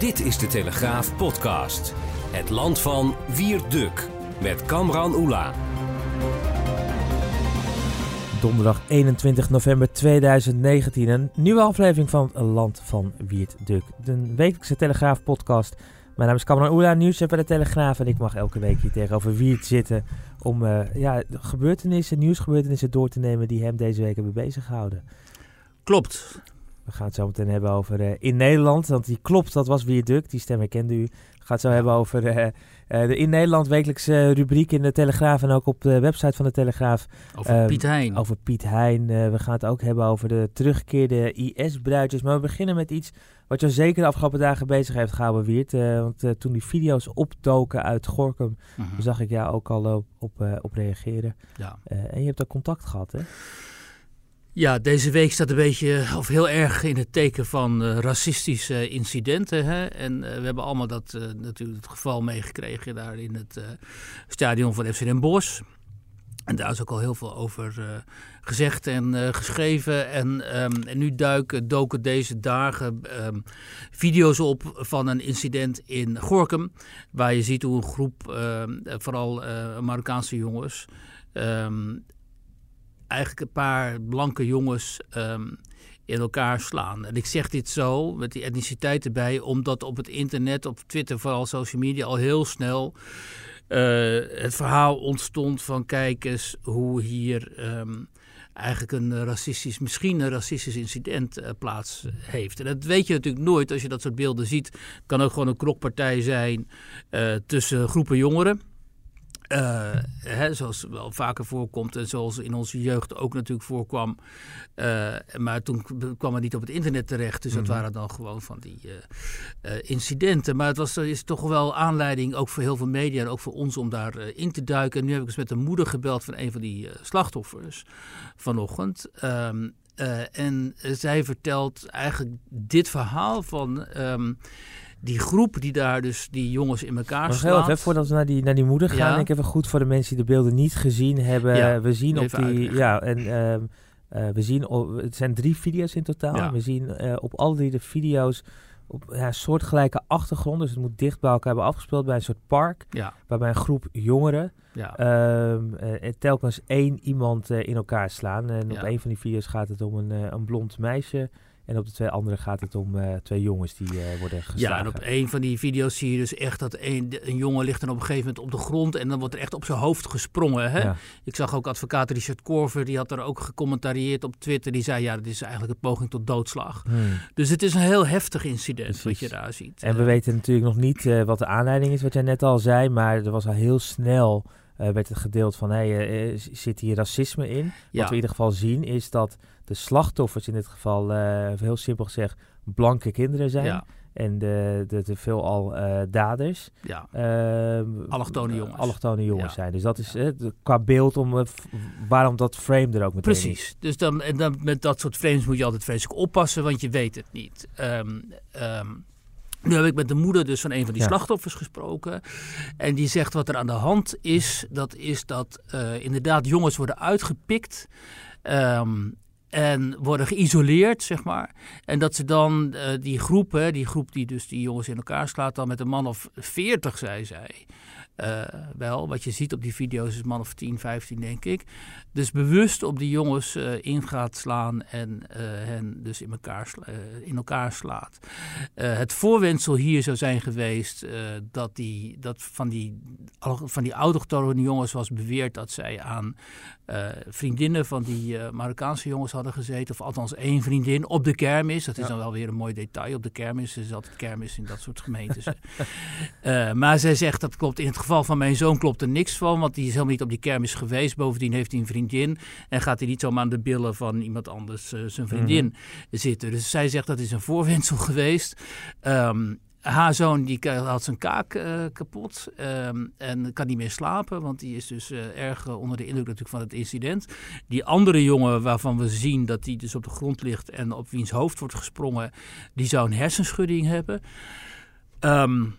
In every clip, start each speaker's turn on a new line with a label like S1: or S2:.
S1: Dit is de Telegraaf podcast. Het land van Wierduk met Kamran Oela.
S2: Donderdag 21 november 2019. Een nieuwe aflevering van Land van Wierduk. De wekelijkse Telegraaf podcast. Mijn naam is Kamran Oela, nieuws bij de Telegraaf. En ik mag elke week hier tegenover Wierd zitten om uh, ja, gebeurtenissen, nieuwsgebeurtenissen door te nemen die hem deze week hebben bezig gehouden.
S3: Klopt.
S2: We gaan het zo meteen hebben over uh, in Nederland. Want die klopt, dat was Wierduk. Die stem herkende u. We gaan het zo hebben over uh, de in Nederland wekelijkse rubriek in de Telegraaf. En ook op de website van de Telegraaf.
S3: Over um, Piet Hein.
S2: Over Piet Hein. we gaan het ook hebben over de teruggekeerde IS-bruidjes. Maar we beginnen met iets wat je zeker de afgelopen dagen bezig heeft gehouden, Wiert. want toen die video's opdoken uit Gorkum, -huh. zag ik jou ook al op, op, op reageren.
S3: Ja.
S2: en je hebt daar contact gehad, hè?
S3: Ja, deze week staat een beetje, of heel erg in het teken van uh, racistische incidenten. Hè? En uh, we hebben allemaal dat, natuurlijk het geval meegekregen daar in het stadion van FC Den Bosch. En daar is ook al heel veel over gezegd en geschreven. En, um, en nu duiken, doken deze dagen um, video's op van een incident in Gorkum. Waar je ziet hoe een groep, ehm, vooral Marokkaanse jongens eigenlijk een paar blanke jongens um, in elkaar slaan. En ik zeg dit zo, met die etniciteit erbij, omdat op het internet, op Twitter, vooral social media, al heel snel uh, het verhaal ontstond van kijk eens hoe hier um, eigenlijk een racistisch, misschien een racistisch incident uh, plaats heeft. En dat weet je natuurlijk nooit als je dat soort beelden ziet. Kan ook gewoon een krokpartij zijn uh, tussen groepen jongeren. Uh, hè, zoals wel vaker voorkomt en zoals in onze jeugd ook natuurlijk voorkwam. Uh, maar toen kwam het niet op het internet terecht. Dus dat mm-hmm. waren dan gewoon van die uh, incidenten. Maar het was, is toch wel aanleiding ook voor heel veel media en ook voor ons om daarin in te duiken. En nu heb ik eens met de moeder gebeld van een van die slachtoffers vanochtend. Um, en zij vertelt eigenlijk dit verhaal van. Um, die groep die daar dus die jongens in elkaar
S2: maar
S3: slaat.
S2: Even, voordat we naar die, naar die moeder gaan, ja. ik even goed voor de mensen die de beelden niet gezien hebben.
S3: Ja,
S2: we zien op die,
S3: uitleggen.
S2: ja, en um, uh, we zien, het zijn drie video's in totaal.
S3: Ja.
S2: We zien uh, op al die de video's op ja, soortgelijke achtergrond. Dus het moet dicht bij elkaar hebben afgespeeld bij een soort park.
S3: Ja.
S2: Waarbij een groep jongeren
S3: Ja.
S2: um, uh, telkens één iemand in elkaar slaan. En op een van die video's gaat het om een, een blond meisje. En op de twee andere gaat het om uh, twee jongens die uh, worden geslagen.
S3: Ja, en op een van die video's zie je dus echt dat een, een jongen ligt dan op een gegeven moment op de grond en dan wordt er echt op zijn hoofd gesprongen. Hè?
S2: Ja.
S3: Ik zag ook advocaat Richard Korver, die had er ook gecommentarieerd op Twitter. Die zei, ja, dat is eigenlijk een poging tot doodslag.
S2: Hmm.
S3: Dus het is een heel heftig incident wat je daar ziet.
S2: En we
S3: Eh,
S2: weten natuurlijk nog niet uh, wat de aanleiding is, wat jij net al zei. Maar er was al heel snel werd het gedeeld van, hey, zit hier racisme in?
S3: Ja.
S2: Wat we in ieder geval zien is dat de slachtoffers in dit geval, uh, heel simpel gezegd, blanke kinderen zijn.
S3: Ja.
S2: En de, de, de veelal uh, daders.
S3: Ja.
S2: Uh,
S3: Allochtone jongens.
S2: Allochtone jongens
S3: Ja.
S2: zijn. Dus dat is
S3: Ja.
S2: de, qua beeld om uh, waarom dat frame er ook meteen
S3: Precies.
S2: is.
S3: Dus dan, en dan met dat soort frames moet je altijd vreselijk oppassen, want je weet het niet. Um, um, nu heb ik met de moeder dus van een van die
S2: Ja.
S3: slachtoffers gesproken. En die zegt wat er aan de hand is. Dat is dat inderdaad jongens worden uitgepikt. Um, en worden geïsoleerd, zeg maar. En dat ze dan uh, die groep, hè, die groep die dus die jongens in elkaar slaat, dan met een man of 40, zei zij. Uh, wel, wat je ziet op die video's is man of 10, 15, denk ik. Dus bewust op die jongens uh, in gaat slaan en uh, hen dus in elkaar, in elkaar slaat. het voorwendsel hier zou zijn geweest dat, die, dat van die, van die autochtone jongens was beweerd dat zij aan vriendinnen van die Marokkaanse jongens hadden gezeten. Of althans één vriendin op de kermis. Dat is ja. dan wel weer een mooi detail. Op de kermis er is altijd kermis in dat soort gemeentes. maar zij zegt dat klopt in het geval van mijn zoon klopt er niks van, want die is helemaal niet op die kermis geweest. Bovendien heeft hij een vriendin en gaat hij niet zomaar aan de billen van iemand anders uh, zijn vriendin mm -hmm. zitten. Dus zij zegt dat is een voorwendsel geweest. Um, haar zoon die had zijn kaak uh, kapot um, en kan niet meer slapen, want die is dus uh, erg onder de indruk natuurlijk van het incident. Die andere jongen waarvan we zien dat hij dus op de grond ligt en op wiens hoofd wordt gesprongen, die zou een hersenschudding hebben. Um,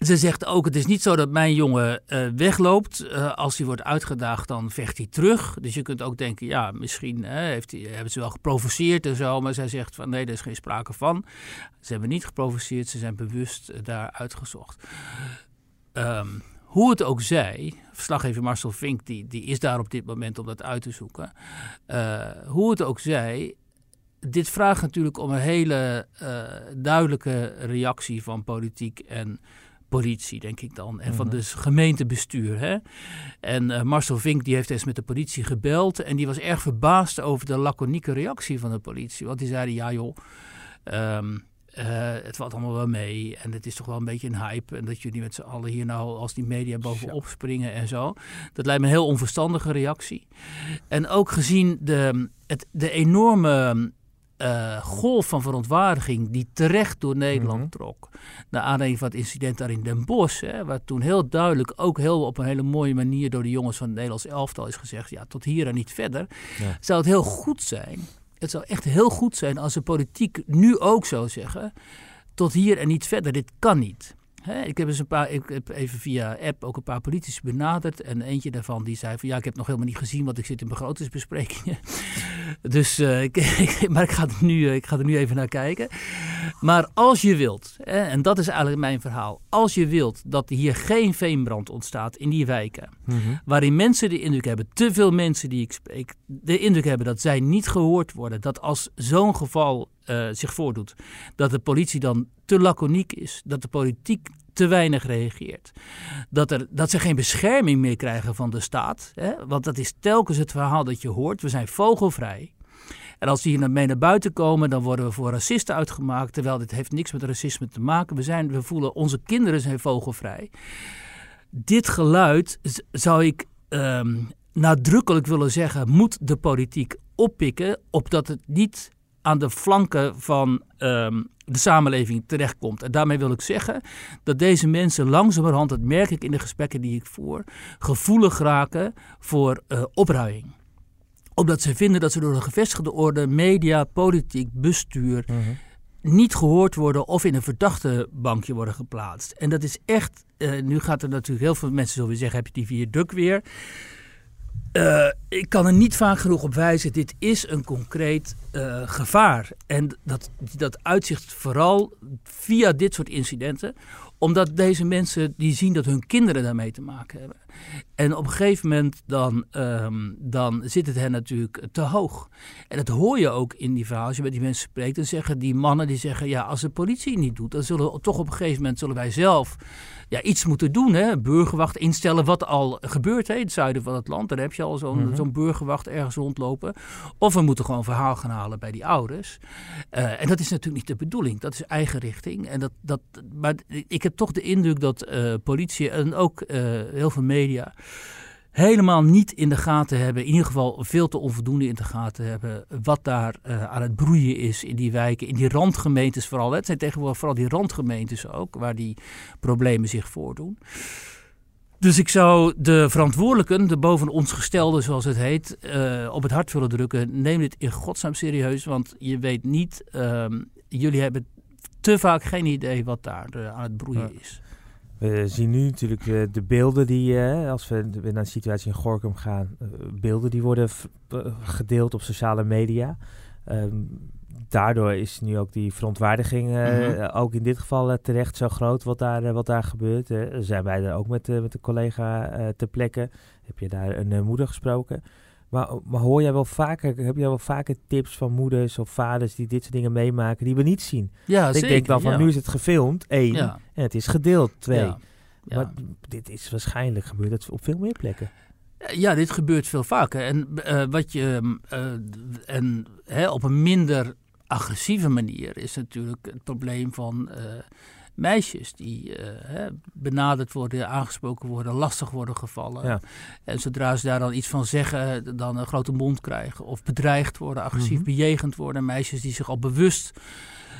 S3: ze zegt ook, het is niet zo dat mijn jongen uh, wegloopt. Uh, als hij wordt uitgedaagd, dan vecht hij terug. Dus je kunt ook denken, ja, misschien hè, heeft hij, hebben ze wel geprovoceerd en zo. Maar zij zegt van, nee, er is geen sprake van. Ze hebben niet geprovoceerd, ze zijn bewust uh, daar uitgezocht. Um, hoe het ook zij, verslaggever Marcel Vink, die, die is daar op dit moment om dat uit te zoeken. hoe het ook zij, dit vraagt natuurlijk om een hele duidelijke reactie van politiek en politie, denk ik dan. En van mhm. de gemeentebestuur. Hè? En uh, Marcel Vink die heeft eens met de politie gebeld. En die was erg verbaasd over de laconieke reactie van de politie. Want die zeiden, ja joh, um, uh, het valt allemaal wel mee. En het is toch wel een beetje een hype. En dat jullie met z'n allen hier nou als die media bovenop springen en zo. Dat lijkt me een heel onverstandige reactie. En ook gezien de, het, de enorme uh, golf van verontwaardiging die terecht door Nederland mm trok. Naar aanleiding van het incident daar in Den Bosch. Hè, waar toen heel duidelijk, ook heel op een hele mooie manier door de jongens van het Nederlands elftal is gezegd. Ja, tot hier en niet verder. Zou het heel goed zijn. Het zou echt heel goed zijn als de politiek nu ook zou zeggen. Tot hier en niet verder, dit kan niet ik heb eens een paar, ik heb even via app ook een paar politici benaderd. En eentje daarvan die zei van ja, ik heb nog helemaal niet gezien, want ik zit in begrotingsbesprekingen. dus, uh, ik, maar ik ga, er nu, eh, ik ga er nu even naar kijken. Maar als je wilt, hè, en dat is eigenlijk mijn verhaal. Als je wilt dat hier geen veenbrand ontstaat in die wijken. Mhm. Waarin mensen de indruk hebben, te veel mensen die ik spreek, de indruk hebben dat zij niet gehoord worden. Dat als zo'n geval uh, zich voordoet, dat de politie dan te laconiek is, dat de politiek te weinig reageert. Dat, er, dat ze geen bescherming meer krijgen van de staat. Hè? Want dat is telkens het verhaal dat je hoort. We zijn vogelvrij. En als die hier mee naar buiten komen, dan worden we voor racisten uitgemaakt. Terwijl dit heeft niks met racisme te maken. We, zijn, we voelen, onze kinderen zijn vogelvrij. Dit geluid zou ik ehm, nadrukkelijk willen zeggen, moet de politiek oppikken, opdat het niet aan de flanken van ehm, de samenleving terechtkomt. En daarmee wil ik zeggen dat deze mensen langzamerhand, dat merk ik in de gesprekken die ik voer, gevoelig raken voor uh, opruiing omdat ze vinden dat ze door de gevestigde orde, media, politiek, bestuur. Mhm. niet gehoord worden of in een verdachte bankje worden geplaatst. En dat is echt. Uh, nu gaat er natuurlijk heel veel mensen zo weer zeggen: heb je die viaduct weer? Uh, ik kan er niet vaak genoeg op wijzen. Dit is een concreet uh, gevaar. En dat, dat uitzicht vooral via dit soort incidenten omdat deze mensen die zien dat hun kinderen daarmee te maken hebben. En op een gegeven moment dan, um, dan zit het hen natuurlijk te hoog. En dat hoor je ook in die verhaal. Als je met die mensen spreekt, dan zeggen die mannen die zeggen... ja, als de politie niet doet, dan zullen we toch op een gegeven moment... zullen wij zelf ja, iets moeten doen. Hè? Burgerwacht instellen, wat al gebeurt hè? in het zuiden van het land. Daar heb je al zo'n mm zo'n burgerwacht ergens rondlopen. Of we moeten gewoon verhaal gaan halen bij die ouders. Uh, en dat is natuurlijk niet de bedoeling. Dat is eigen richting. En dat, dat, maar ik heb toch de indruk dat uh, politie en ook uh, heel veel media helemaal niet in de gaten hebben, in ieder geval veel te onvoldoende in de gaten hebben, wat daar uh, aan het broeien is in die wijken, in die randgemeentes vooral. Het zijn tegenwoordig vooral die randgemeentes ook, waar die problemen zich voordoen. Dus ik zou de verantwoordelijken, de boven ons gestelden zoals het heet, uh, op het hart willen drukken. Neem dit in godsnaam serieus, want je weet niet, uh, jullie hebben te vaak geen idee wat daar uh, aan het broeien is.
S2: We zien nu natuurlijk uh, de beelden die, uh, als we naar de situatie in Gorkum gaan, uh, beelden die worden gedeeld op sociale media. Um, daardoor is nu ook die verontwaardiging mm-hmm. ook in dit geval terecht zo groot wat daar, wat daar gebeurt. zijn wij er ook met, met een collega ter plekke. Heb je daar een moeder gesproken? Maar, maar hoor jij wel vaker, heb jij wel vaker tips van moeders of vaders die dit soort dingen meemaken die we niet zien?
S3: Ja,
S2: ik
S3: zeker,
S2: denk dan van
S3: ja.
S2: nu is het gefilmd, één,
S3: Ja.
S2: en het is gedeeld, twee.
S3: Ja.
S2: Maar dit is waarschijnlijk gebeurd op veel meer plekken.
S3: Ja, dit gebeurt veel vaker. En eh, wat je eh, en hè, op een minder agressieve manier is natuurlijk het probleem van eh, meisjes die hè, benaderd worden, aangesproken worden, lastig worden gevallen.
S2: Ja.
S3: En zodra ze daar dan iets van zeggen, dan een grote mond krijgen of bedreigd worden, agressief
S2: Mhm.
S3: bejegend worden. Meisjes die zich al bewust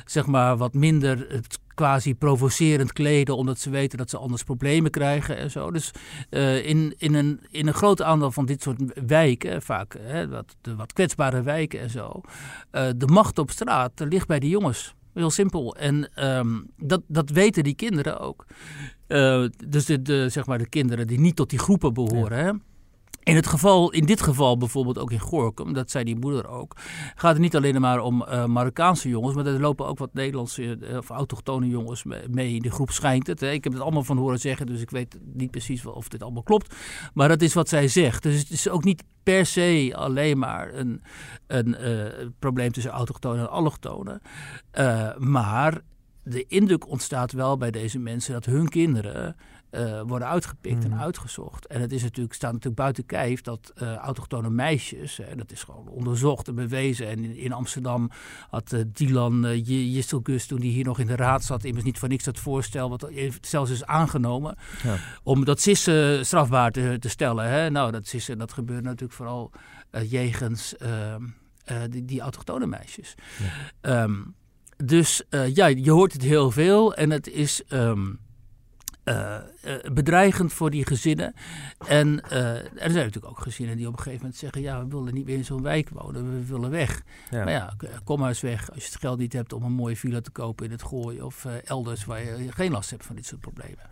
S3: zeg maar wat minder het quasi provocerend kleden, omdat ze weten dat ze anders problemen krijgen en zo. Dus eh, in, in, een, in een groot aantal van dit soort wijken, vaak hè, wat, de wat kwetsbare wijken en zo, eh, de macht op straat ligt bij de jongens. Heel simpel. En ehm, dat, dat weten die kinderen ook. Uh, dus de, de, zeg maar de kinderen die niet tot die groepen behoren. Hè? In, het geval, in dit geval bijvoorbeeld ook in Gorkum, dat zei die moeder ook, gaat het niet alleen maar om uh, Marokkaanse jongens, maar er lopen ook wat Nederlandse uh, of autochtone jongens mee in de groep, schijnt het. Hè. Ik heb het allemaal van horen zeggen, dus ik weet niet precies of dit allemaal klopt. Maar dat is wat zij zegt. Dus het is ook niet per se alleen maar een, een uh, probleem tussen autochtonen en allochtonen. maar de indruk ontstaat wel bij deze mensen dat hun kinderen uh, worden uitgepikt en hmm. uitgezocht. En het is natuurlijk, staat natuurlijk buiten kijf dat uh, autochtone meisjes, hè, dat is gewoon onderzocht en bewezen. En in, in Amsterdam had uh, Dylan uh, Jistelgus, toen hij hier nog in de raad zat, immers niet voor niks dat voorstel, wat zelfs is aangenomen, ja. om dat sissen strafbaar te, te stellen. Hè. Nou, dat sissen, dat gebeurt natuurlijk vooral jegens ehm, die, die autochtone meisjes. Ja. Um, dus ja, je hoort het heel veel en het is... Um, uh, bedreigend voor die gezinnen. En uh, er zijn natuurlijk ook gezinnen die op een gegeven moment zeggen: Ja, we willen niet meer in zo'n wijk wonen, we willen weg. Ja. Maar ja, kom maar eens weg als je het geld niet hebt om een mooie villa te kopen in het Gooi of elders waar je geen last hebt van dit soort problemen.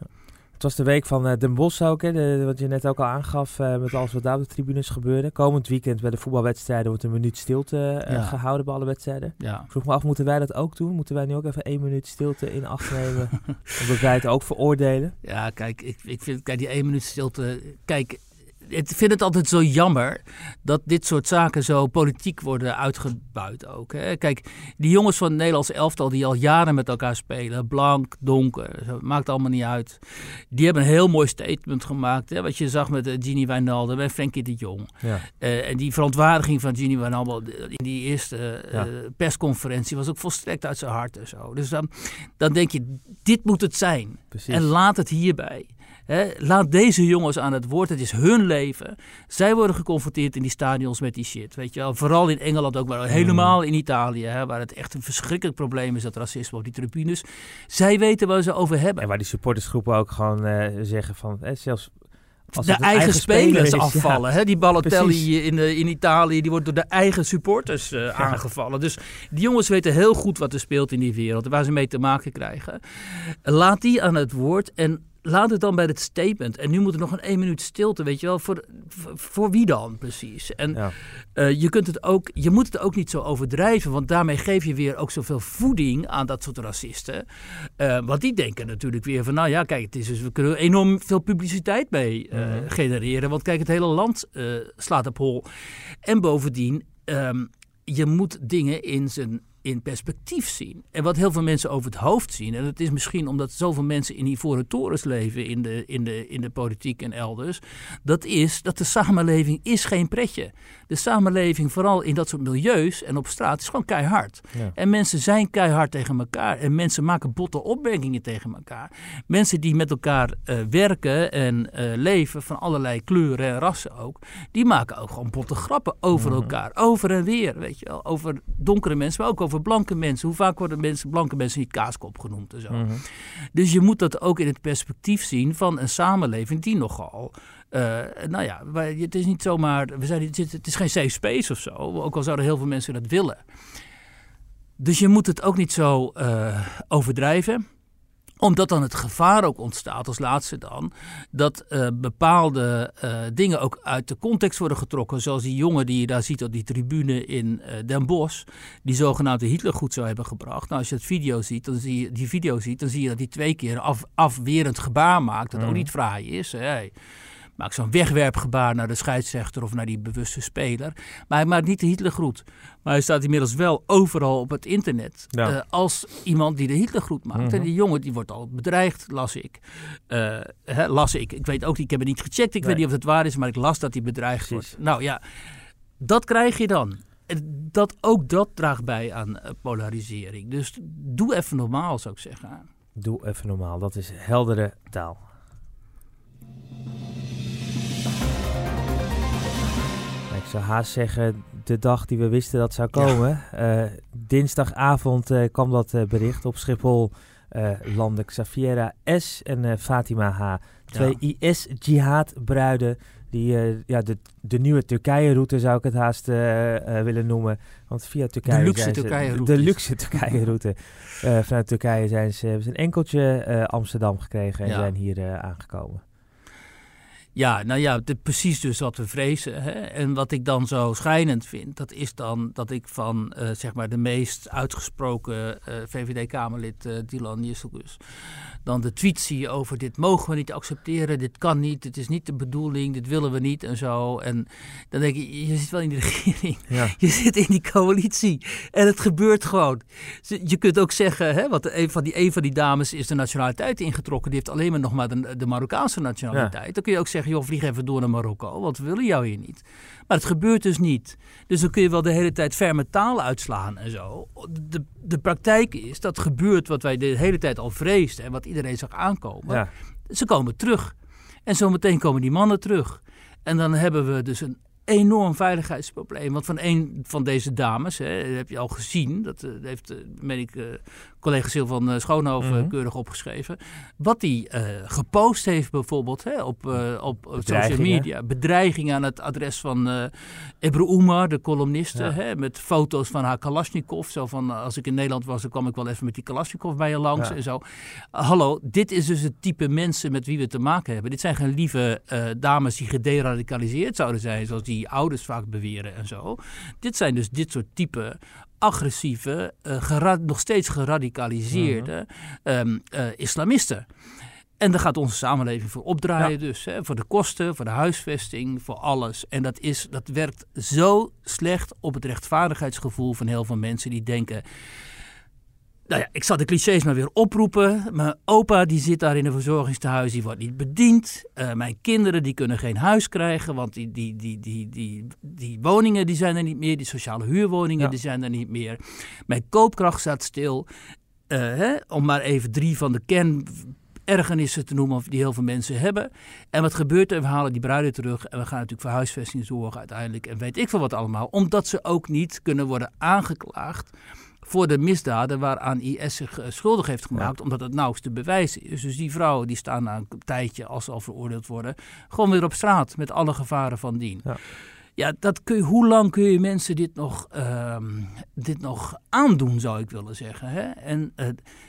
S2: Het was de week van uh, Den Bosch ook, hè, de, wat je net ook al aangaf, uh, met alles wat daar op de tribunes gebeurde. Komend weekend bij de voetbalwedstrijden wordt een minuut stilte uh, ja. gehouden bij alle wedstrijden. Ja. Ik vroeg me af, moeten wij dat ook doen? Moeten wij nu ook even één minuut stilte in acht nemen? omdat wij het ook veroordelen?
S3: Ja, kijk, ik, ik vind, kijk, die één minuut stilte, kijk, ik vind het altijd zo jammer dat dit soort zaken zo politiek worden uitgebuit ook. Hè. Kijk, die jongens van het Nederlands elftal die al jaren met elkaar spelen, blank, donker, maakt allemaal niet uit. Die hebben een heel mooi statement gemaakt. Hè, wat je zag met uh, Gini Wijnaldum en Frenkie de Jong. Ja. Uh, en die verontwaardiging van Gini Wijnaldum in die eerste uh, ja. persconferentie was ook volstrekt uit zijn hart en zo. Dus dan, dan denk je, dit moet het zijn. Precies. En laat het hierbij laat deze jongens aan het woord. Het is hun leven. Zij worden geconfronteerd in die stadions met die shit. Weet je wel. Vooral in Engeland ook, maar helemaal in Italië. Hè, waar het echt een verschrikkelijk probleem is, dat racisme op die tribunes. Zij weten waar ze over hebben.
S2: En waar die supportersgroepen ook gewoon uh, zeggen van... Eh, zelfs
S3: als de eigen, eigen spelers is, afvallen. Ja. Hè? Die Balotelli in, de, in Italië, die wordt door de eigen supporters uh, ja. aangevallen. Dus die jongens weten heel goed wat er speelt in die wereld. Waar ze mee te maken krijgen. Laat die aan het woord en laat het dan bij het statement. En nu moet er nog een één minuut stilte, weet je wel. Voor, voor, wie dan precies? En ja. uh, je, kunt het ook, je moet het ook niet zo overdrijven, want daarmee geef je weer ook zoveel voeding aan dat soort racisten. Uh, want die denken natuurlijk weer van, nou ja, kijk, het is dus, we kunnen enorm veel publiciteit mee uh, mm. genereren. Want kijk, het hele land slaat op hol. En bovendien, um, je moet dingen in zijn in perspectief zien. En wat heel veel mensen over het hoofd zien, en dat is misschien omdat zoveel mensen in ivoren torens leven in de, in, de, in de politiek en elders, dat is dat de samenleving is geen pretje. De samenleving, vooral in dat soort milieus en op straat, is gewoon keihard. Ja. En mensen zijn keihard tegen elkaar. En mensen maken botte opmerkingen tegen elkaar. Mensen die met elkaar uh, werken en uh, leven, van allerlei kleuren en rassen ook, die maken ook gewoon botte grappen over mm. elkaar. Over en weer, weet je wel. Over donkere mensen, maar ook over blanke mensen. Hoe vaak worden mensen, blanke mensen niet kaaskop genoemd en zo. Mm -hmm. Dus je moet dat ook in het perspectief zien van een samenleving die nogal. Uh, nou ja, het is niet zomaar. We zijn, het is geen safe space of zo. Ook al zouden heel veel mensen dat willen. Dus je moet het ook niet zo uh, overdrijven omdat dan het gevaar ook ontstaat, als laatste dan, dat uh, bepaalde uh, dingen ook uit de context worden getrokken. Zoals die jongen die je daar ziet op die tribune in uh, Den Bosch, die zogenaamde Hitlergoed zou hebben gebracht. Nou, als je het video ziet, dan zie je, die video ziet, dan zie je dat hij twee keer af, afwerend gebaar maakt. Dat mm. ook niet fraai is. Hey maakt zo'n wegwerpgebaar naar de scheidsrechter of naar die bewuste speler. Maar hij maakt niet de Hitlergroet. Maar hij staat inmiddels wel overal op het internet. Ja. Uh, als iemand die de Hitlergroet maakt. Mm -hmm. En die jongen die wordt al bedreigd, las ik. Uh, hè, las ik. Ik weet ook niet, ik heb het niet gecheckt. Ik nee. weet niet of het waar is, maar ik las dat hij bedreigd Precies. wordt. Nou ja, dat krijg je dan. Dat, ook dat draagt bij aan uh, polarisering. Dus doe even normaal, zou ik zeggen.
S2: Doe even normaal. Dat is heldere taal. Zou haast zeggen, de dag die we wisten dat zou komen. Ja. Uh, dinsdagavond uh, kwam dat uh, bericht op Schiphol. landen Xaviera S. en Fatima H. Twee ja. IS-jihad-bruiden Die, eh, ja, de, de nieuwe Turkije-route zou ik het haast eh, eh, willen noemen. Want via Turkije.
S3: De luxe
S2: zijn ze-
S3: Turkije-route
S2: De
S3: is-
S2: luxe Turkije-route. Eh, vanuit Turkije zijn ze, hebben ze een enkeltje eh, Amsterdam gekregen en
S3: Ja.
S2: zijn hier eh, aangekomen.
S3: Ja, nou ja, dit- precies dus wat we vrezen. Hè? En wat ik dan zo schijnend vind, dat is dan dat ik van eh, zeg maar de meest uitgesproken eh, VVD-Kamerlid eh Dylan Jisselgus dan de tweet zie over dit mogen we niet accepteren, dit kan niet, dit is niet de bedoeling, dit willen we niet en zo. En dan denk je, je zit wel in de regering,
S2: Ja.
S3: je zit in die coalitie en het gebeurt gewoon. Je kunt ook zeggen, hè, want een van, die, een van die dames is de nationaliteit ingetrokken. Die heeft alleen maar nog maar de, de Marokkaanse nationaliteit. Dan kun je ook zeggen, joh, vlieg even door naar Marokko, want we willen jou hier niet. Maar het gebeurt dus niet. Dus dan kun je wel de hele tijd ferme taal uitslaan en zo. De, de praktijk is, dat gebeurt wat wij de hele tijd al vreesden en wat iedereen zag aankomen.
S2: Ja.
S3: Ze komen terug. En zometeen komen die mannen terug. En dan hebben we dus een enorm veiligheidsprobleem. Want van een van deze dames, hè, dat heb je al gezien, dat eh, heeft, eh, meen ik, eh, collega Sil van eh, Schoonhoven
S2: Mhm.
S3: keurig opgeschreven. Wat hij eh, gepost heeft bijvoorbeeld hè, op, eh, op social media. Bedreigingen aan het adres van eh Ebru Umar, de columniste.
S2: Ja.
S3: Hè, met foto's van haar Kalashnikov. Zo van, als ik in Nederland was, dan kwam ik wel even met die Kalashnikov bij je langs
S2: Ja.
S3: en zo. Hallo, dit is dus het type mensen met wie we te maken hebben. Dit zijn geen lieve dames die gederadicaliseerd zouden zijn, zoals die ouders vaak beweren en zo. Dit zijn dus dit soort type agressieve, eh, nog steeds geradicaliseerde ehm, eh, islamisten. En daar gaat onze samenleving voor opdraaien
S2: Ja.
S3: dus. Hè, voor de kosten, voor de huisvesting, voor alles. En dat, is, dat werkt zo slecht op het rechtvaardigheidsgevoel van heel veel mensen die denken... Nou ja, ik zal de clichés maar weer oproepen. Mijn opa die zit daar in een verzorgingstehuis, die wordt niet bediend. Eh, mijn kinderen die kunnen geen huis krijgen, want die, die, die, die, die, die woningen die zijn er niet meer. Die sociale huurwoningen
S2: Ja.
S3: die zijn er niet meer. Mijn koopkracht staat stil. Eh, hè, om maar even drie van de kernergernissen te noemen die heel veel mensen hebben. En wat gebeurt er? We halen die bruiden terug en we gaan natuurlijk voor huisvesting zorgen uiteindelijk. En weet ik veel wat allemaal. Omdat ze ook niet kunnen worden aangeklaagd voor de misdaden waaraan IS zich eh, schuldig heeft gemaakt, omdat het nauwelijks te bewijzen is. Dus die vrouwen die staan na een tijdje, als ze al veroordeeld worden, gewoon weer op straat met alle gevaren van dien.
S2: Ja.
S3: Ja, dat kun je, hoe lang kun je mensen dit nog, ehm, dit nog aandoen, zou ik willen zeggen. Hè? En eh,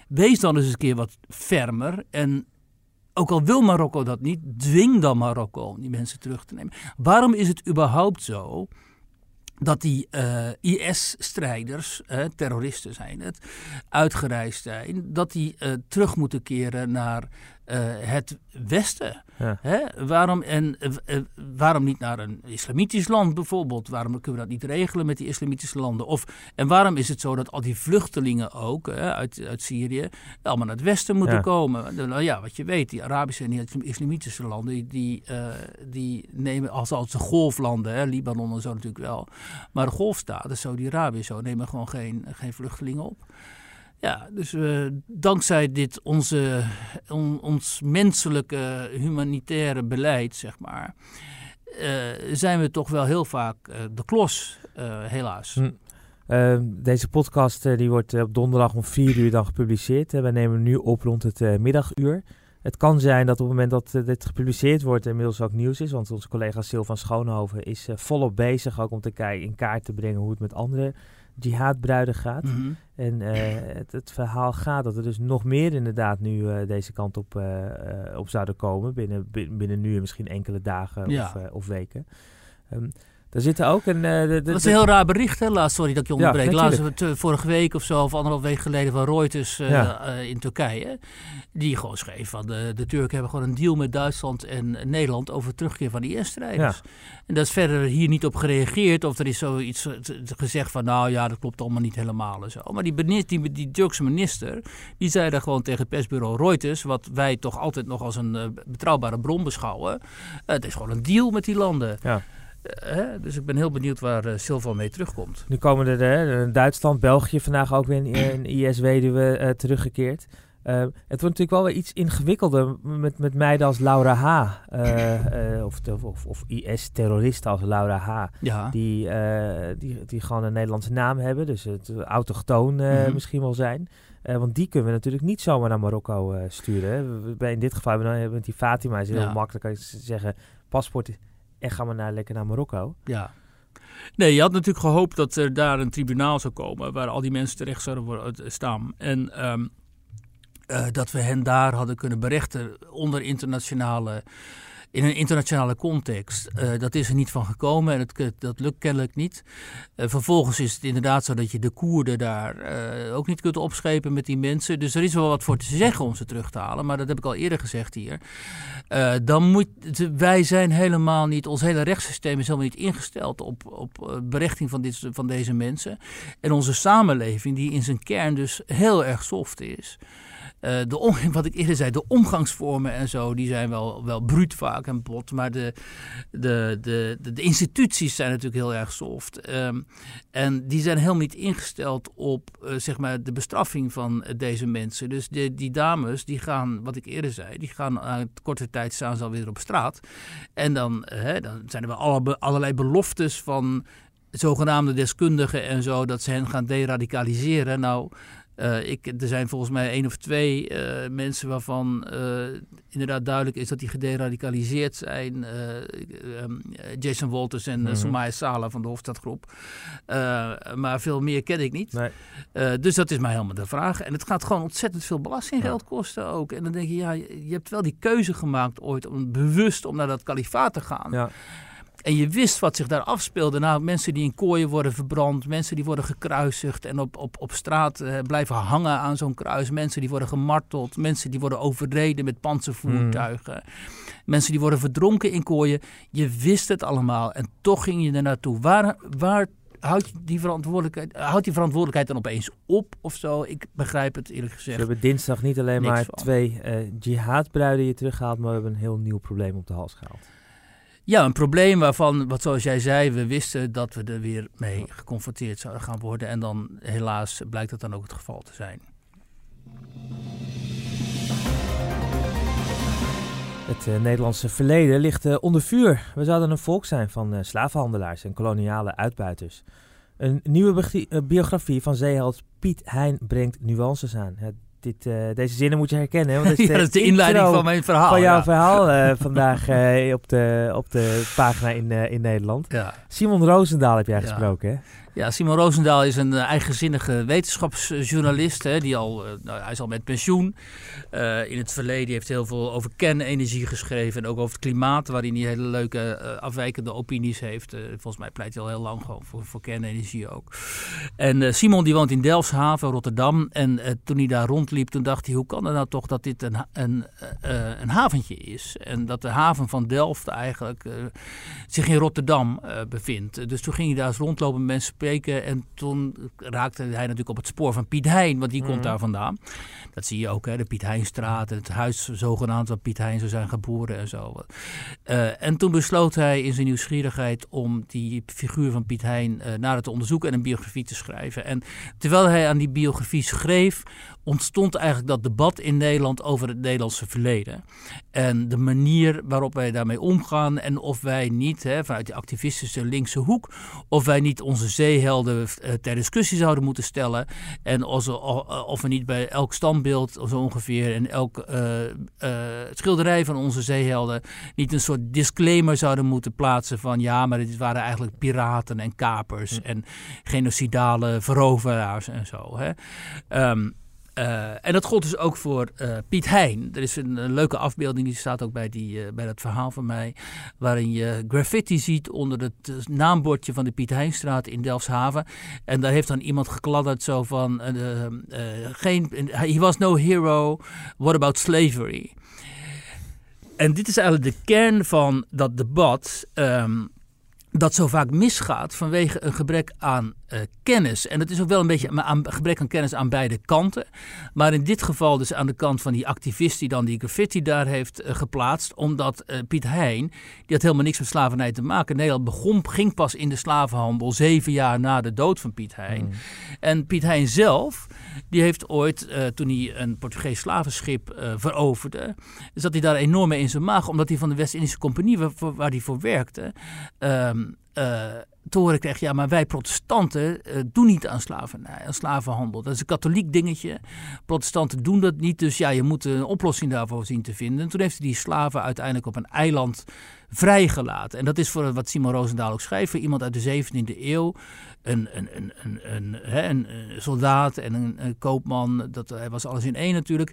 S3: wees dan eens een keer wat fermer. En ook al wil Marokko dat niet, dwing dan Marokko om die mensen terug te nemen. Waarom is het überhaupt zo dat die eh, IS-strijders, terroristen zijn het, uitgereisd zijn, dat die eh, terug moeten keren naar het Westen?
S2: Ja.
S3: Hè? Waarom, en, eh, eh, waarom niet naar een islamitisch land bijvoorbeeld? Waarom kunnen we dat niet regelen met die islamitische landen? Of, en waarom is het zo dat al die vluchtelingen ook hè, uit, uit Syrië allemaal naar het Westen moeten
S2: Ja.
S3: komen? Nou ja, wat je weet, die Arabische en die islamitische landen, die, eh, die nemen als, als de golflanden, hè, Libanon en zo natuurlijk wel. Maar de golfstaten, Saudi-Arabië zo, nemen gewoon geen, geen vluchtelingen op. Ja, dus eh, dankzij dit onze, on- ons menselijke humanitaire beleid, zeg maar, eh, zijn we toch wel heel vaak eh, de klos, helaas.
S2: Hm. Deze podcast die wordt op donderdag om 4 uur dan gepubliceerd. Wij nemen nu op rond het middaguur. Het kan zijn dat op het moment dat dit gepubliceerd wordt inmiddels ook nieuws is. Want onze collega Sil van Schoonhoven is volop bezig ook om te kijken, in kaart te brengen hoe het met andere jihadbruiden gaat.
S3: Mhm.
S2: En eh, het, het verhaal gaat dat er dus nog meer inderdaad nu eh, deze kant op, eh, op zouden komen. Binnen, bin- binnen nu en misschien enkele dagen
S3: Ja.
S2: of, of weken. Ehm daar zitten ook een... eh, de, de,
S3: Dat is een heel raar bericht, hè? Laatst, sorry dat ik je
S2: Ja,
S3: onderbreek. Laatst,
S2: natuurlijk.
S3: eh, vorige week of zo, of anderhalf week geleden, van Reuters eh,
S2: Ja.
S3: in Turkije. Die gewoon schreef van de, de Turken hebben gewoon een deal met Duitsland en Nederland over terugkeer van die IS-strijders. En daar is verder hier niet op gereageerd. Of er is zoiets gezegd van nou ja, dat klopt allemaal niet helemaal en zo. Maar die, benis- die, die Turkse minister, die zei daar gewoon tegen het persbureau Reuters, wat wij toch altijd nog als een betrouwbare bron beschouwen. het is gewoon een deal met die landen.
S2: Ja.
S3: Hè? Dus ik ben heel benieuwd waar eh Silva mee terugkomt.
S2: Nu komen er Duitsland, België vandaag ook weer een, IS-weduwe eh, teruggekeerd. Eh, het wordt natuurlijk wel weer iets ingewikkelder met, met meiden als Laura H. of, of, of IS-terroristen als Laura H.
S3: Ja.
S2: Die, die, die gewoon een Nederlandse naam hebben. Dus het autochtoon
S3: Mhm.
S2: misschien wel zijn. Want die kunnen we natuurlijk niet zomaar naar Marokko sturen. Hè. We- in dit geval hebben we met die Fatima. is heel
S3: Ja.
S2: makkelijk kan je z- zeggen. Paspoort en ga maar naar, lekker naar Marokko.
S3: Ja. Nee, je had natuurlijk gehoopt dat er daar een tribunaal zou komen waar al die mensen terecht zouden worden, staan. En ehm, dat we hen daar hadden kunnen berechten onder internationale in een internationale context. Uh, dat is er niet van gekomen en het, dat lukt kennelijk niet. Uh, vervolgens is het inderdaad zo dat je de Koerden daar uh, ook niet kunt opschepen met die mensen. Dus er is wel wat voor te zeggen om ze terug te halen. Maar dat heb ik al eerder gezegd hier. dan moet, wij zijn helemaal niet, ons hele rechtssysteem is helemaal niet ingesteld op, op berechting van, dit, van deze mensen. En onze samenleving, die in zijn kern dus heel erg soft is. Uh, de, wat ik eerder zei, de omgangsvormen en zo, die zijn wel, wel bruut vaak en bot. Maar de, de, de, de, instituties zijn natuurlijk heel erg soft. Um, en die zijn helemaal niet ingesteld op uh, zeg maar de bestraffing van deze mensen. Dus de, die dames, die gaan, wat ik eerder zei, die gaan aan korte tijd staan ze alweer op straat. En dan, uh, dan zijn er wel alle, allerlei beloftes van zogenaamde deskundigen en zo, dat ze hen gaan deradicaliseren. Nou, uh, ik, er zijn volgens mij één of twee uh, mensen waarvan uh, inderdaad duidelijk is dat die gederadicaliseerd zijn. Um, Jason Walters en mm -hmm. Somaya Sala van de Hofstadgroep. maar veel meer ken ik niet. Nee. dus dat is mij helemaal de vraag. En het gaat gewoon ontzettend veel belastinggeld ja. kosten ook. En dan denk je, ja, je hebt wel die keuze gemaakt ooit om bewust om naar dat kalifaat te gaan. Ja. En je wist wat zich daar afspeelde. Nou, mensen die in kooien worden verbrand, mensen die worden gekruisigd en op, op, op straat eh, blijven hangen aan zo'n kruis. Mensen die worden gemarteld, mensen die worden overreden met panzervoertuigen. Mensen die worden verdronken in kooien. Je wist het allemaal en toch ging je er naartoe. Waar, waar houdt die verantwoordelijkheid, houdt die verantwoordelijkheid dan opeens op of zo? Ik begrijp het eerlijk gezegd.
S2: We hebben dinsdag niet alleen maar twee uh, jihadbruiden je teruggehaald, maar we hebben een heel nieuw probleem op de hals gehaald.
S3: Ja, een probleem waarvan, wat zoals jij zei, we wisten dat we er weer mee geconfronteerd zouden gaan worden. En dan helaas blijkt dat dan ook het geval te zijn.
S2: Het uh, Nederlandse verleden ligt uh, onder vuur. We zouden een volk zijn van uh, slavenhandelaars en koloniale uitbuiters. Een nieuwe biografie van zeeheld Piet Hein brengt nuances aan. Het dit, uh, deze zinnen moet je herkennen. Want
S3: dat, is de, ja, dat is de inleiding van mijn verhaal.
S2: Van jouw ja. verhaal uh, vandaag uh, op, de, op de pagina in, in Nederland. Ja. Simon Roosendaal heb jij gesproken, hè?
S3: Ja, Simon Roosendaal is een eigenzinnige wetenschapsjournalist. Hè, die al, nou, hij is al met pensioen. Uh, in het verleden heeft hij heel veel over kernenergie geschreven. En ook over het klimaat, waarin hij hele leuke afwijkende opinies heeft. Volgens mij pleit hij al heel lang gewoon voor, voor kernenergie ook. En Simon die woont in Delfshaven, Rotterdam. En toen hij daar rondliep, toen dacht hij, hoe kan het nou toch dat dit een, een, een haventje is? En dat de haven van Delft eigenlijk zich in Rotterdam bevindt. Dus toen ging hij daar eens rondlopen mensen spreken. En toen raakte hij natuurlijk op het spoor van Piet Hein, want die komt mhm. daar vandaan. Dat zie je ook, hè, de Piet Heinstraat, het huis zogenaamd waar Piet Hein zou zijn geboren en zo. Uh, en toen besloot hij in zijn nieuwsgierigheid om die figuur van Piet Hein uh, nader te onderzoeken en een biografie te schrijven. En terwijl hij aan die biografie schreef, ontstond eigenlijk dat debat in Nederland over het Nederlandse verleden. En de manier waarop wij daarmee omgaan en of wij niet, hè, vanuit die activistische linkse hoek, of wij niet onze zeehelden uh, ter discussie zouden moeten stellen. En of, of we niet bij elk standbeeld zo ongeveer en elk uh, uh, schilderij van onze zeehelden niet een soort disclaimer zouden moeten plaatsen van ja, maar dit waren eigenlijk piraten en kapers hm. en genocidale veroveraars en zo. Hè. Um, uh, en dat gold dus ook voor uh, Piet Hein. Er is een, leuke afbeelding, die staat ook bij, die, uh, bij dat verhaal van mij. Waarin je graffiti ziet onder het naambordje van de Piet Heinstraat in Delfshaven. En daar heeft dan iemand gekladderd zo van... geen, he was no hero, what about slavery? En dit is eigenlijk de kern van dat debat... Um, dat zo vaak misgaat vanwege een gebrek aan uh, kennis. En het is ook wel een beetje een gebrek aan kennis aan beide kanten. Maar in dit geval dus aan de kant van die activist die dan die graffiti daar heeft uh, geplaatst. Omdat uh, Piet Hein, die had helemaal niks met slavernij te maken. Nederland begon, ging pas in de slavenhandel zeven jaar na de dood van Piet Hein. Mm. En Piet Hein zelf, die heeft ooit, toen hij een Portugees slavenschip veroverde, zat hij daar enorm mee in zijn maag. Omdat hij van de West-Indische Compagnie, waar, waar, hij voor werkte, ehm, uh, te kreeg, ja, maar wij protestanten uh, doen niet aan slavernij, aan slavenhandel. Dat is een katholiek dingetje. Protestanten doen dat niet, dus ja, je moet een oplossing daarvoor zien te vinden. En toen heeft hij die slaven uiteindelijk op een eiland vrijgelaten. En dat is voor wat Simon Roosendaal ook schrijft, voor iemand uit de 17e eeuw. Een, een, een, een, een, een soldaat en een, koopman, dat hij was alles in één natuurlijk.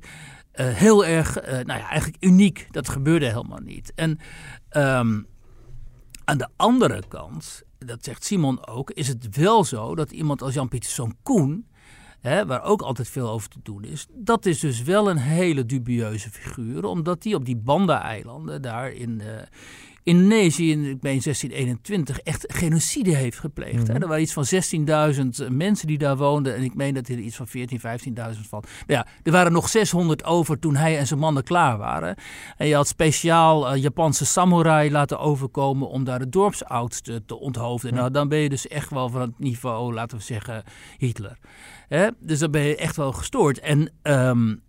S3: Uh, heel erg, nou ja, eigenlijk uniek. Dat gebeurde helemaal niet. En um, aan de andere kant, dat zegt Simon ook, is het wel zo dat iemand als Jan-Pieterszoon Koen, hè, waar ook altijd veel over te doen is, dat is dus wel een hele dubieuze figuur, omdat die op die Banda-eilanden daar in, uh, Indonesië in ik meen 1621 echt genocide heeft gepleegd. Mm Er waren iets van 16.000 mensen die daar woonden. En ik meen dat er iets van 14.000, 15.000 van. Ja, er waren nog 600 over toen hij en zijn mannen klaar waren. En je had speciaal uh, Japanse samurai laten overkomen om daar de dorpsoudsten te onthoofden. Nou, dan ben je dus echt wel van het niveau, laten we zeggen, Hitler. Dus dan ben je echt wel gestoord. En um,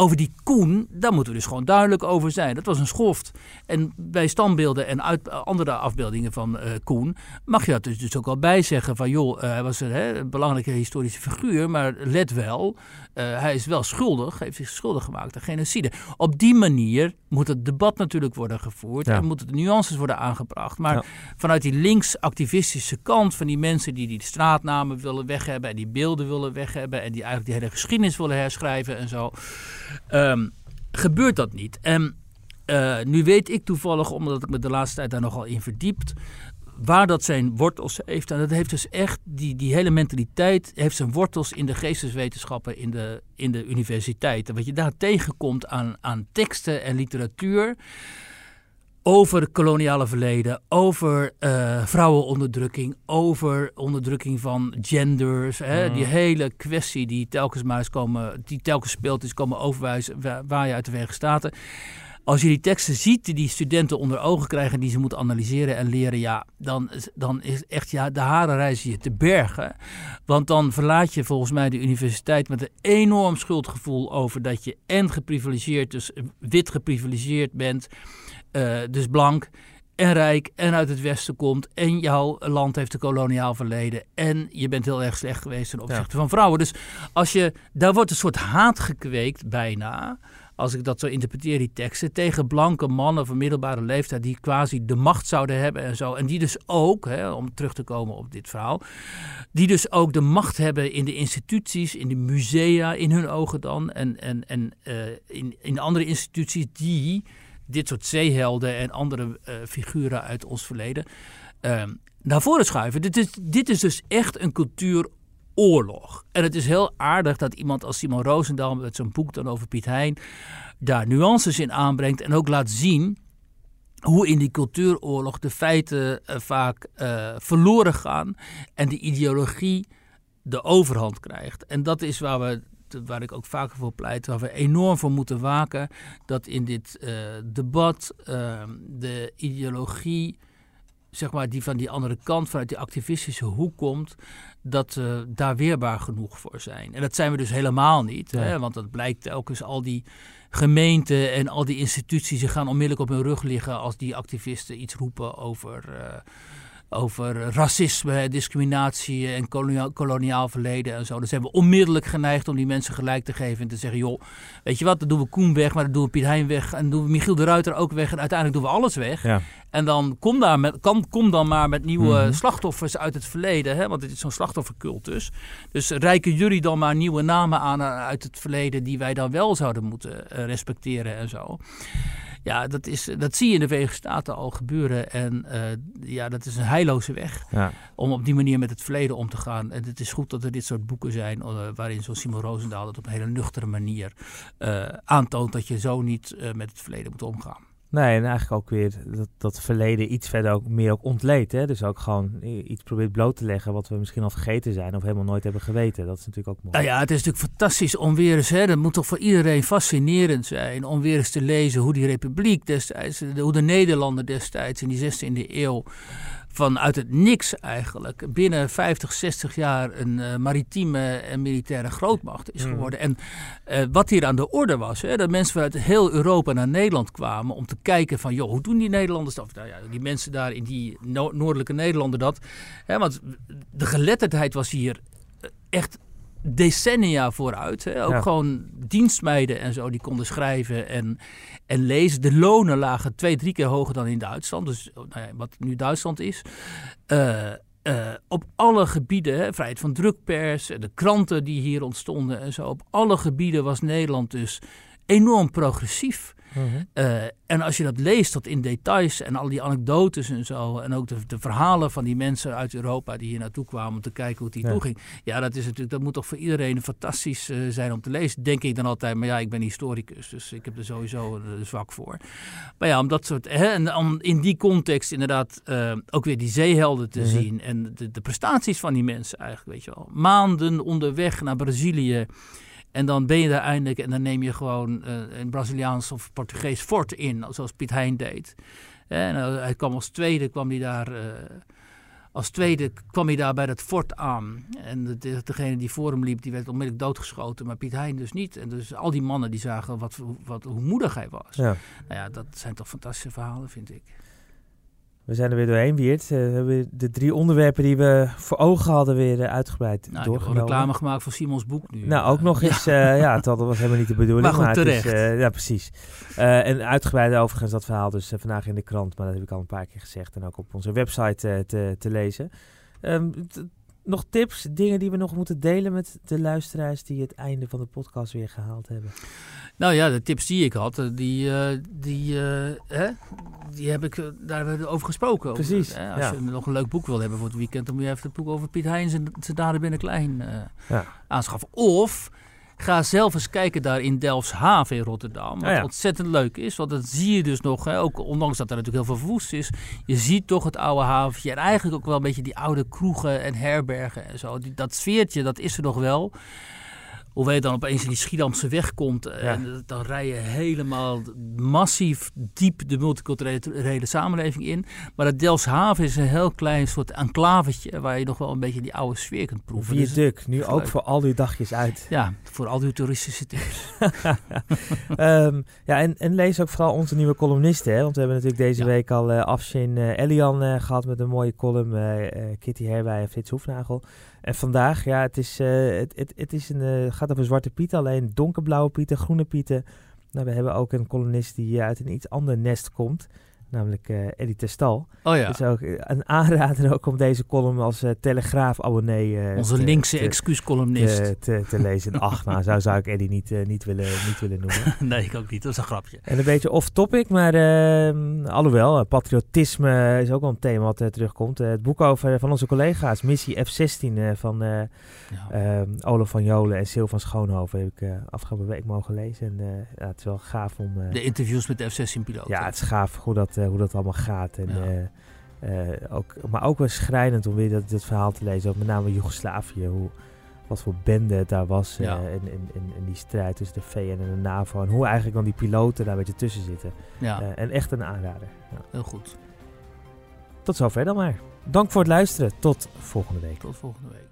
S3: over die Koen, daar moeten we dus gewoon duidelijk over zijn. Dat was een schoft. En bij standbeelden en uit, andere afbeeldingen van uh, Koen mag je dat dus, dus ook wel bij zeggen van joh, uh, hij was een, hè, een, belangrijke historische figuur, maar let wel, uh, hij is wel schuldig, heeft zich schuldig gemaakt aan genocide. Op die manier moet het debat natuurlijk worden gevoerd ja. en moeten de nuances worden aangebracht. Maar ja. vanuit die links-activistische kant van die mensen die die straatnamen willen weg hebben en die beelden willen weg hebben en die eigenlijk die hele geschiedenis willen herschrijven en zo. Um, gebeurt dat niet. En uh, nu weet ik toevallig, omdat ik me de laatste tijd daar nogal in verdiept, waar dat zijn wortels heeft. En dat heeft dus echt, die, die hele mentaliteit heeft zijn wortels in de geesteswetenschappen, in de, in de universiteiten. Wat je daar tegenkomt aan, aan teksten en literatuur over het koloniale verleden, over uh, vrouwenonderdrukking, over onderdrukking van genders. Hè, Die hele kwestie die telkens maar eens komen, die telkens speelt is komen overwijzen waar je uit de Verenigde Staten. Als je die teksten ziet die die studenten onder ogen krijgen, die ze moeten analyseren en leren, ja, dan, dan is echt ja, de haren reizen je te bergen. Want dan verlaat je volgens mij de universiteit met een enorm schuldgevoel over dat je en geprivilegeerd, dus wit geprivilegeerd bent. Uh, dus blank en rijk en uit het westen komt en jouw land heeft een koloniaal verleden en je bent heel erg slecht geweest ten opzichte ja. van vrouwen. Dus als je, daar wordt een soort haat gekweekt bijna, als ik dat zo interpreteer, die teksten, tegen blanke mannen van middelbare leeftijd die quasi de macht zouden hebben en zo. En die dus ook, hè, om terug te komen op dit verhaal, die dus ook de macht hebben in de instituties, in de musea, in hun ogen dan, en, en, en uh, in, in andere instituties die dit soort zeehelden en andere uh, figuren uit ons verleden uh, naar voren schuiven. Dit is, dit is dus echt een cultuuroorlog. En het is heel aardig dat iemand als Simon Roosendaal met zo'n boek dan over Piet Hein daar nuances in aanbrengt en ook laat zien hoe in die cultuuroorlog de feiten uh, vaak uh, verloren gaan en de ideologie de overhand krijgt. En dat is waar we waar ik ook vaker voor pleit, waar we enorm voor moeten waken, dat in dit uh, debat uh, de ideologie, zeg maar, die van die andere kant, vanuit die activistische hoek komt, dat we daar weerbaar genoeg voor zijn. En dat zijn we dus helemaal niet, ja. hè, want dat blijkt telkens al die gemeenten en al die instituties, ze gaan onmiddellijk op hun rug liggen als die activisten iets roepen over uh, over racisme, discriminatie en koloniaal, koloniaal, verleden en zo. Dus hebben we onmiddellijk geneigd om die mensen gelijk te geven en te zeggen, joh, weet je wat, dan doen we Koen weg, maar dan doen we Piet Hein weg en dan doen we Michiel de Ruiter ook weg en uiteindelijk doen we alles weg. Ja. En dan kom, daar met, kan, kom dan maar met nieuwe mm -hmm. slachtoffers uit het verleden, hè, want het is zo'n slachtoffercultus. Dus reiken jullie dan maar nieuwe namen aan uit het verleden die wij dan wel zouden moeten uh, respecteren en zo. Ja, dat, is, dat zie je in de Verenigde Staten al gebeuren. En uh, ja, dat is een heilloze weg ja. om op die manier met het verleden om te gaan. En het is goed dat er dit soort boeken zijn uh, waarin zo'n Simon Roosendaal het op een hele nuchtere manier uh, aantoont dat je zo niet met het verleden moet omgaan.
S2: Nee, en eigenlijk ook weer dat, dat verleden iets verder ook meer ook ontleed. Hè? Dus ook gewoon iets probeert bloot te leggen wat we misschien al vergeten zijn of helemaal nooit hebben geweten. Dat is natuurlijk ook mooi.
S3: Nou ja, het is natuurlijk fantastisch om weer eens, hè, dat moet toch voor iedereen fascinerend zijn, om weer eens te lezen hoe die republiek destijds, hoe de Nederlanden destijds in die 16e eeuw vanuit het niks eigenlijk binnen 50, 60 jaar een uh, maritieme en militaire grootmacht is geworden. En uh, wat hier aan de orde was, hè, dat mensen vanuit heel Europa naar Nederland kwamen om te kijken van, joh, hoe doen die Nederlanders dat? Nou ja, die mensen daar in die no noordelijke Nederlanden dat. Hè, want de geletterdheid was hier echt decennia vooruit. Hè. Ook gewoon dienstmeiden en zo, die konden schrijven en, en lezen. De lonen lagen twee, drie keer hoger dan in Duitsland. Dus nou ja, wat nu Duitsland is. Uh, uh, op alle gebieden, hè, vrijheid van drukpers, de kranten die hier ontstonden en zo. Op alle gebieden was Nederland dus enorm progressief. Mhm. Uh, en als je dat leest tot in details en al die anekdotes en zo, en ook de, de, verhalen van die mensen uit Europa die hier naartoe kwamen om te kijken hoe het hier ja. toe ging. Ja, dat, is natuurlijk, dat moet toch voor iedereen fantastisch uh, zijn om te lezen, denk ik dan altijd. Maar ja, ik ben historicus, dus ik heb er sowieso een zwak voor. Maar ja, om dat soort, hè, en om in die context inderdaad ook weer die zeehelden te -hmm. zien en de, de prestaties van die mensen eigenlijk, weet je wel. Maanden onderweg naar Brazilië. En dan ben je daar eindelijk en dan neem je gewoon uh, een Braziliaans of Portugees fort in, zoals Piet Hein deed. En uh, hij kwam als tweede, kwam hij daar, uh, als tweede kwam hij daar bij dat fort aan. En de, de, degene die voor hem liep, die werd onmiddellijk doodgeschoten, maar Piet Hein dus niet. En dus al die mannen die zagen wat, wat, hoe moedig hij was. Ja. Nou ja, dat zijn toch fantastische verhalen, vind ik.
S2: We zijn er weer doorheen, Wiert. Uh, we hebben de drie onderwerpen die we voor ogen hadden weer uh, uitgebreid
S3: nou,
S2: doorgenomen.
S3: Ik heb reclame gemaakt voor Simons boek nu.
S2: Nou, ook nog eens. Ja, uh, ja dat was helemaal niet de bedoeling.
S3: Maar goed, maar terecht.
S2: Is, ja, precies. en uitgebreid overigens dat verhaal dus vandaag in de krant. Maar dat heb ik al een paar keer gezegd. En ook op onze website te, te, lezen. Um, nog tips, dingen die we nog moeten delen met de luisteraars die het einde van de podcast weer gehaald hebben?
S3: Nou ja, de tips die ik had, die, uh, die, uh, hè, die heb ik, daar hebben we over gesproken.
S2: Precies.
S3: Over? Als ja. je nog een leuk boek wil hebben voor het weekend, dan moet je even het boek over Piet Heijns en zijn daden binnen klein uh, ja. aanschaffen. Of Ga zelf eens kijken daar in Delfshaven in Rotterdam. Wat ja. ontzettend leuk is. Want dat zie je dus nog. Hè, ook ondanks dat er natuurlijk heel veel verwoest is. Je ziet toch het oude haventje. En eigenlijk ook wel een beetje die oude kroegen en herbergen en zo. Die, dat sfeertje, dat is er nog wel. Hoewel je dan opeens in die Schiedamse weg komt. Ja. En dan rij je helemaal massief diep de multiculturele samenleving in. Maar dat Delfshaven is een heel klein soort enclavetje. Waar je nog wel een beetje die oude sfeer kunt proeven.
S2: Viaduct, dus nu ook voor al uw dagjes uit.
S3: Ja, voor al uw toeristische tips.
S2: um, ja, en, en, lees ook vooral onze nieuwe columnisten. Hè? Want we hebben natuurlijk deze ja. week al uh, Afshin uh, Elian uh, gehad met een mooie column. Kitty Herwij en Frits Hoefnagel. En vandaag, ja, het, is, uh, het, het, is een, uh, gaat over zwarte pieten, alleen donkerblauwe pieten, groene pieten. Nou, we hebben ook een kolonist die uit een iets ander nest komt namelijk uh, Eddie Testal.
S3: Oh ja.
S2: Dus ook een aanrader ook om deze column als uh, Telegraaf-abonnee...
S3: Uh, Onze te, linkse excuuscolumnist.
S2: Te, te, te, lezen. Ach, nou, zo zou ik Eddie niet, niet, willen, niet willen noemen.
S3: nee, ik ook niet. Dat is een grapje.
S2: En een beetje off-topic, maar ehm, alhoewel, patriotisme is ook wel een thema wat terugkomt. het boek over van onze collega's, Missie F-16 van ja. Ehm, Olaf van Jolen en Sil van Schoonhoven heb ik afgelopen week mogen lezen. En ja, het is wel gaaf om...
S3: de interviews met de F-16-piloten.
S2: Ja, het is gaaf hoe dat hoe dat allemaal gaat. En, ja. uh, ook, maar ook wel schrijnend om weer dat, dit verhaal te lezen. Ook met name Joegoslavië. Hoe, wat voor bende het daar was ja. uh, in, in, in, in, die strijd tussen de VN en de NAVO. En hoe eigenlijk dan die piloten daar een beetje tussen zitten.
S3: Ja.
S2: Uh, en echt een aanrader. Ja.
S3: Heel goed.
S2: Tot zover dan maar. Dank voor het luisteren. Tot volgende week.
S3: Tot volgende week.